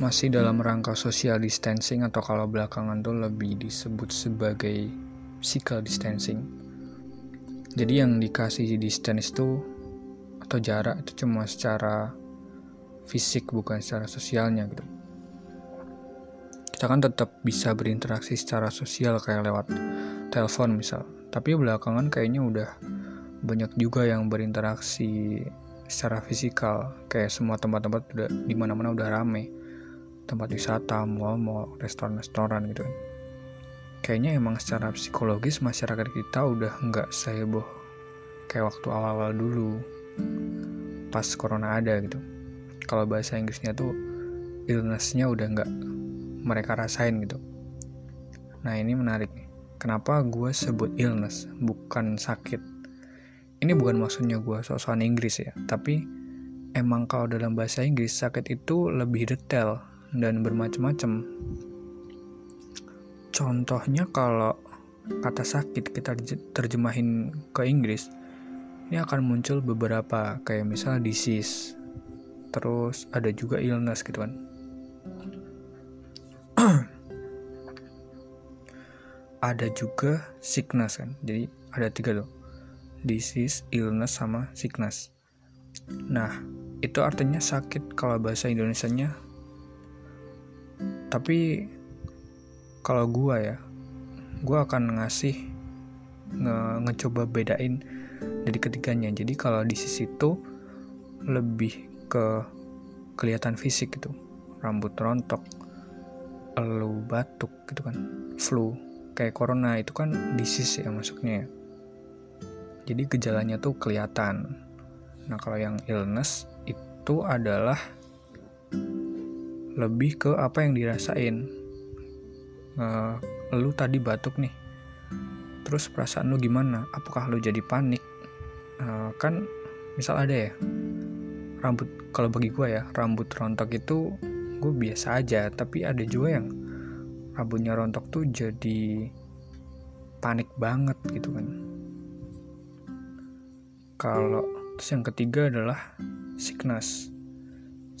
masih dalam rangka social distancing atau kalau belakangan tuh lebih disebut sebagai physical distancing. Jadi yang dikasih distance itu atau jarak itu cuma secara fisik bukan secara sosialnya gitu. Kita kan tetap bisa berinteraksi secara sosial kayak lewat telepon misal. Tapi belakangan kayaknya udah banyak juga yang berinteraksi secara fisikal kayak semua tempat-tempat udah di mana-mana udah rame tempat wisata, mall-mall, restoran-restoran gitu kan. Kayaknya emang secara psikologis masyarakat kita udah nggak seheboh kayak waktu awal-awal dulu pas corona ada gitu. Kalau bahasa Inggrisnya tuh illnessnya udah nggak mereka rasain gitu. Nah ini menarik nih. Kenapa gue sebut illness bukan sakit? Ini bukan maksudnya gue sosokan Inggris ya, tapi emang kalau dalam bahasa Inggris sakit itu lebih detail dan bermacam-macam. Contohnya kalau kata sakit kita terjemahin ke Inggris, ini akan muncul beberapa kayak misal disease, terus ada juga illness gitu kan. ada juga sickness kan, jadi ada tiga loh, disease, illness, sama sickness. Nah, itu artinya sakit kalau bahasa Indonesia-nya tapi kalau gue ya gue akan ngasih nge ngecoba bedain dari ketiganya. Jadi kalau di sisi itu lebih ke kelihatan fisik gitu. Rambut rontok lu batuk gitu kan flu kayak corona itu kan disease ya masuknya ya. Jadi gejalanya tuh kelihatan. Nah kalau yang illness itu adalah lebih ke apa yang dirasain. Uh, lu tadi batuk nih. Terus perasaan lu gimana? Apakah lu jadi panik? Uh, kan misal ada ya rambut kalau bagi gue ya rambut rontok itu gue biasa aja tapi ada juga yang rambutnya rontok tuh jadi panik banget gitu kan. Kalau terus yang ketiga adalah sickness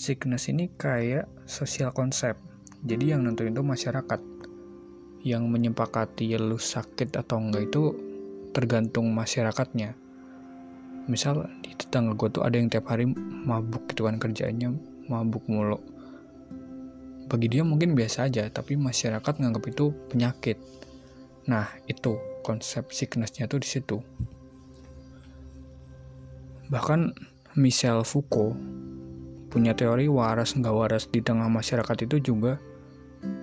sickness ini kayak sosial konsep. Jadi yang nentuin itu masyarakat. Yang menyepakati lu sakit atau enggak itu tergantung masyarakatnya. Misal di tetangga gue tuh ada yang tiap hari mabuk gitu kan kerjaannya mabuk mulu. Bagi dia mungkin biasa aja, tapi masyarakat nganggap itu penyakit. Nah, itu konsep sicknessnya tuh di situ. Bahkan Michel Foucault punya teori waras nggak waras di tengah masyarakat itu juga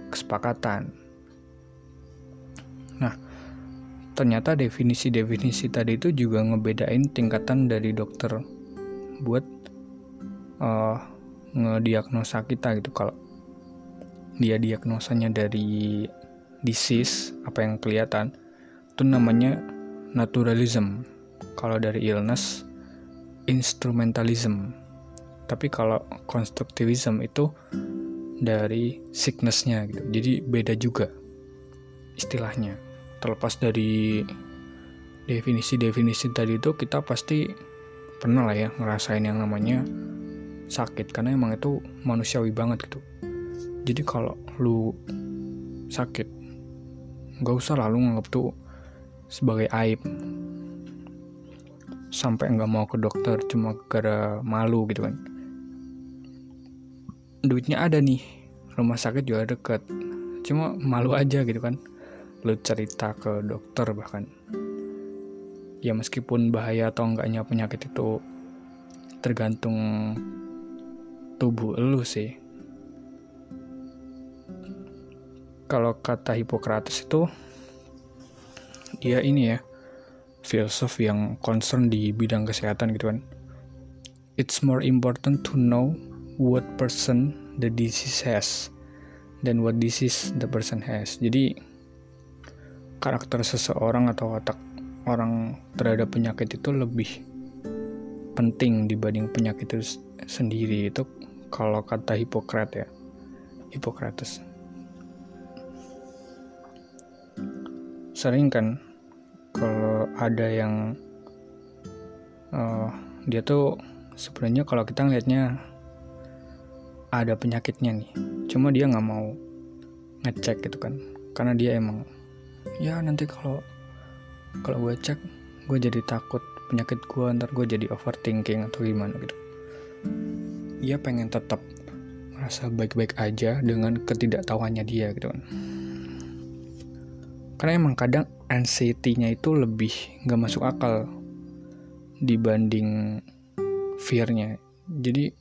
kesepakatan. Nah, ternyata definisi-definisi tadi itu juga ngebedain tingkatan dari dokter buat uh, ngediagnosa kita gitu. Kalau dia diagnosanya dari disease apa yang kelihatan itu namanya naturalism. Kalau dari illness instrumentalism tapi kalau konstruktivisme itu dari sicknessnya gitu. Jadi beda juga istilahnya. Terlepas dari definisi-definisi tadi itu kita pasti pernah lah ya ngerasain yang namanya sakit. Karena emang itu manusiawi banget gitu. Jadi kalau lu sakit nggak usah lalu nganggap tuh sebagai aib. Sampai nggak mau ke dokter cuma gara malu gitu kan duitnya ada nih. Rumah sakit juga deket. Cuma malu aja gitu kan. Lu cerita ke dokter bahkan. Ya meskipun bahaya atau enggaknya penyakit itu tergantung tubuh lu sih. Kalau kata Hippocrates itu dia ini ya filsuf yang concern di bidang kesehatan gitu kan. It's more important to know what person the disease has dan what disease the person has. Jadi karakter seseorang atau otak orang terhadap penyakit itu lebih penting dibanding penyakit itu sendiri itu kalau kata Hipokrat ya Hippocrates sering kan kalau ada yang uh, dia tuh sebenarnya kalau kita ngelihatnya ada penyakitnya nih. Cuma dia nggak mau ngecek gitu kan. Karena dia emang ya nanti kalau kalau gue cek gue jadi takut penyakit gue ntar gue jadi overthinking atau gimana gitu. Dia pengen tetap merasa baik-baik aja dengan ketidaktahuannya dia gitu kan. Karena emang kadang anxiety-nya itu lebih nggak masuk akal dibanding fear-nya. Jadi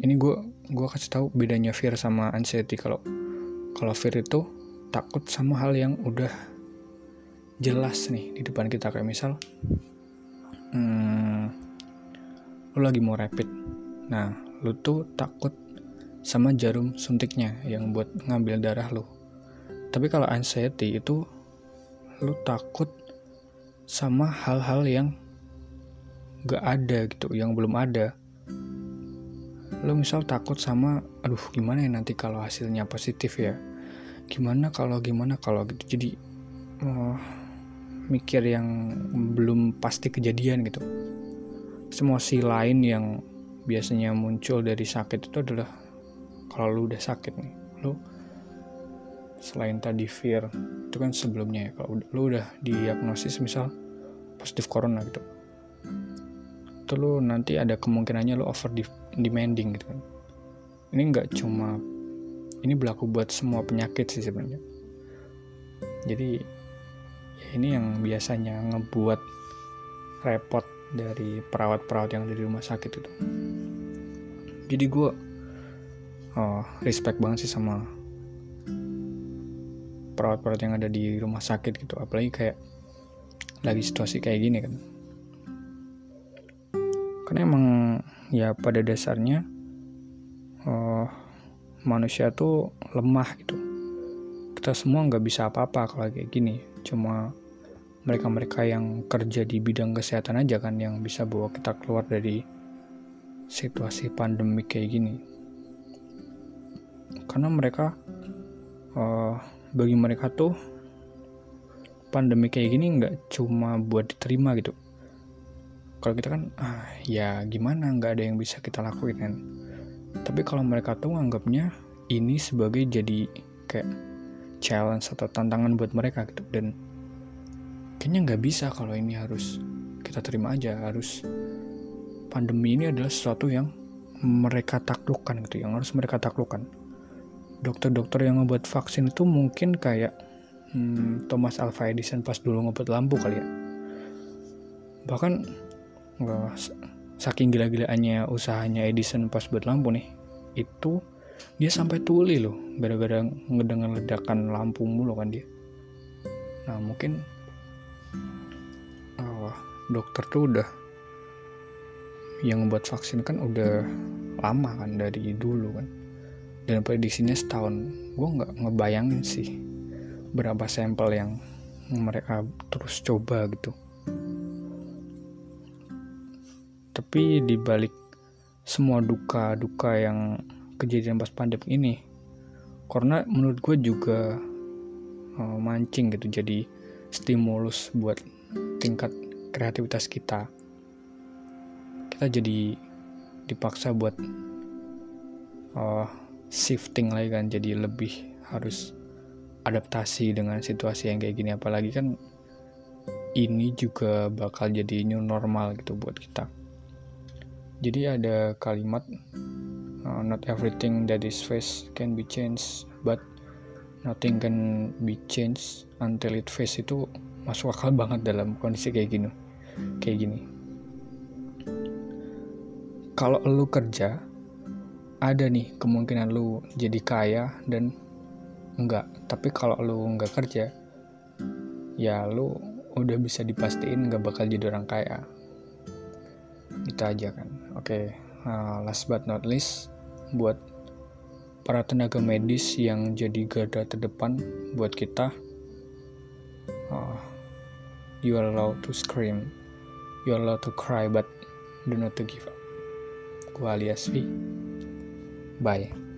ini gue gue kasih tahu bedanya fear sama anxiety. Kalau kalau fear itu takut sama hal yang udah jelas nih di depan kita. Kayak misal hmm, lu lagi mau rapid. Nah lu tuh takut sama jarum suntiknya yang buat ngambil darah lu. Tapi kalau anxiety itu lu takut sama hal-hal yang gak ada gitu yang belum ada lo misal takut sama aduh gimana ya nanti kalau hasilnya positif ya? Gimana kalau gimana kalau? Gitu. Jadi uh, mikir yang belum pasti kejadian gitu. Emosi lain yang biasanya muncul dari sakit itu adalah kalau lu udah sakit nih lu selain tadi fear itu kan sebelumnya ya kalau lu udah diagnosis misal positif corona gitu itu lu nanti ada kemungkinannya lu over demanding gitu kan. Ini nggak cuma ini berlaku buat semua penyakit sih sebenarnya. Jadi ini yang biasanya ngebuat repot dari perawat-perawat yang ada di rumah sakit itu. Jadi gue oh, respect banget sih sama perawat-perawat yang ada di rumah sakit gitu. Apalagi kayak lagi situasi kayak gini kan karena emang ya pada dasarnya oh, manusia tuh lemah gitu. Kita semua nggak bisa apa-apa kalau kayak gini. Cuma mereka-mereka yang kerja di bidang kesehatan aja kan yang bisa bawa kita keluar dari situasi pandemi kayak gini. Karena mereka uh, bagi mereka tuh pandemi kayak gini nggak cuma buat diterima gitu kalau kita kan ah, ya gimana nggak ada yang bisa kita lakuin kan. Tapi kalau mereka tuh nganggapnya ini sebagai jadi kayak challenge atau tantangan buat mereka gitu. Dan kayaknya nggak bisa kalau ini harus kita terima aja harus pandemi ini adalah sesuatu yang mereka taklukkan gitu yang harus mereka taklukkan. Dokter-dokter yang ngebuat vaksin itu mungkin kayak hmm, Thomas Alva Edison pas dulu ngebuat lampu kali ya. Bahkan saking gila-gilaannya usahanya Edison pas buat lampu nih itu dia sampai tuli loh gara-gara ngedengar ledakan lampu mulu kan dia. Nah mungkin oh, dokter tuh udah yang membuat vaksin kan udah lama kan dari dulu kan. Dan prediksinya setahun. Gue nggak ngebayangin sih berapa sampel yang mereka terus coba gitu tapi dibalik semua duka-duka yang kejadian pas pandemi ini karena menurut gue juga uh, mancing gitu jadi stimulus buat tingkat kreativitas kita. Kita jadi dipaksa buat uh, shifting lagi kan jadi lebih harus adaptasi dengan situasi yang kayak gini. Apalagi kan ini juga bakal jadi new normal gitu buat kita jadi ada kalimat uh, not everything that is faced can be changed but nothing can be changed until it face. Itu masuk akal banget dalam kondisi kayak gini kayak gini. Kalau lu kerja ada nih kemungkinan lu jadi kaya dan enggak. Tapi kalau lu enggak kerja ya lu udah bisa dipastiin nggak bakal jadi orang kaya. Itu aja kan oke okay uh, last but not least buat para tenaga medis yang jadi garda terdepan buat kita uh, you are allowed to scream. You are allowed to cry but do not to give up. Gua alias V. Bye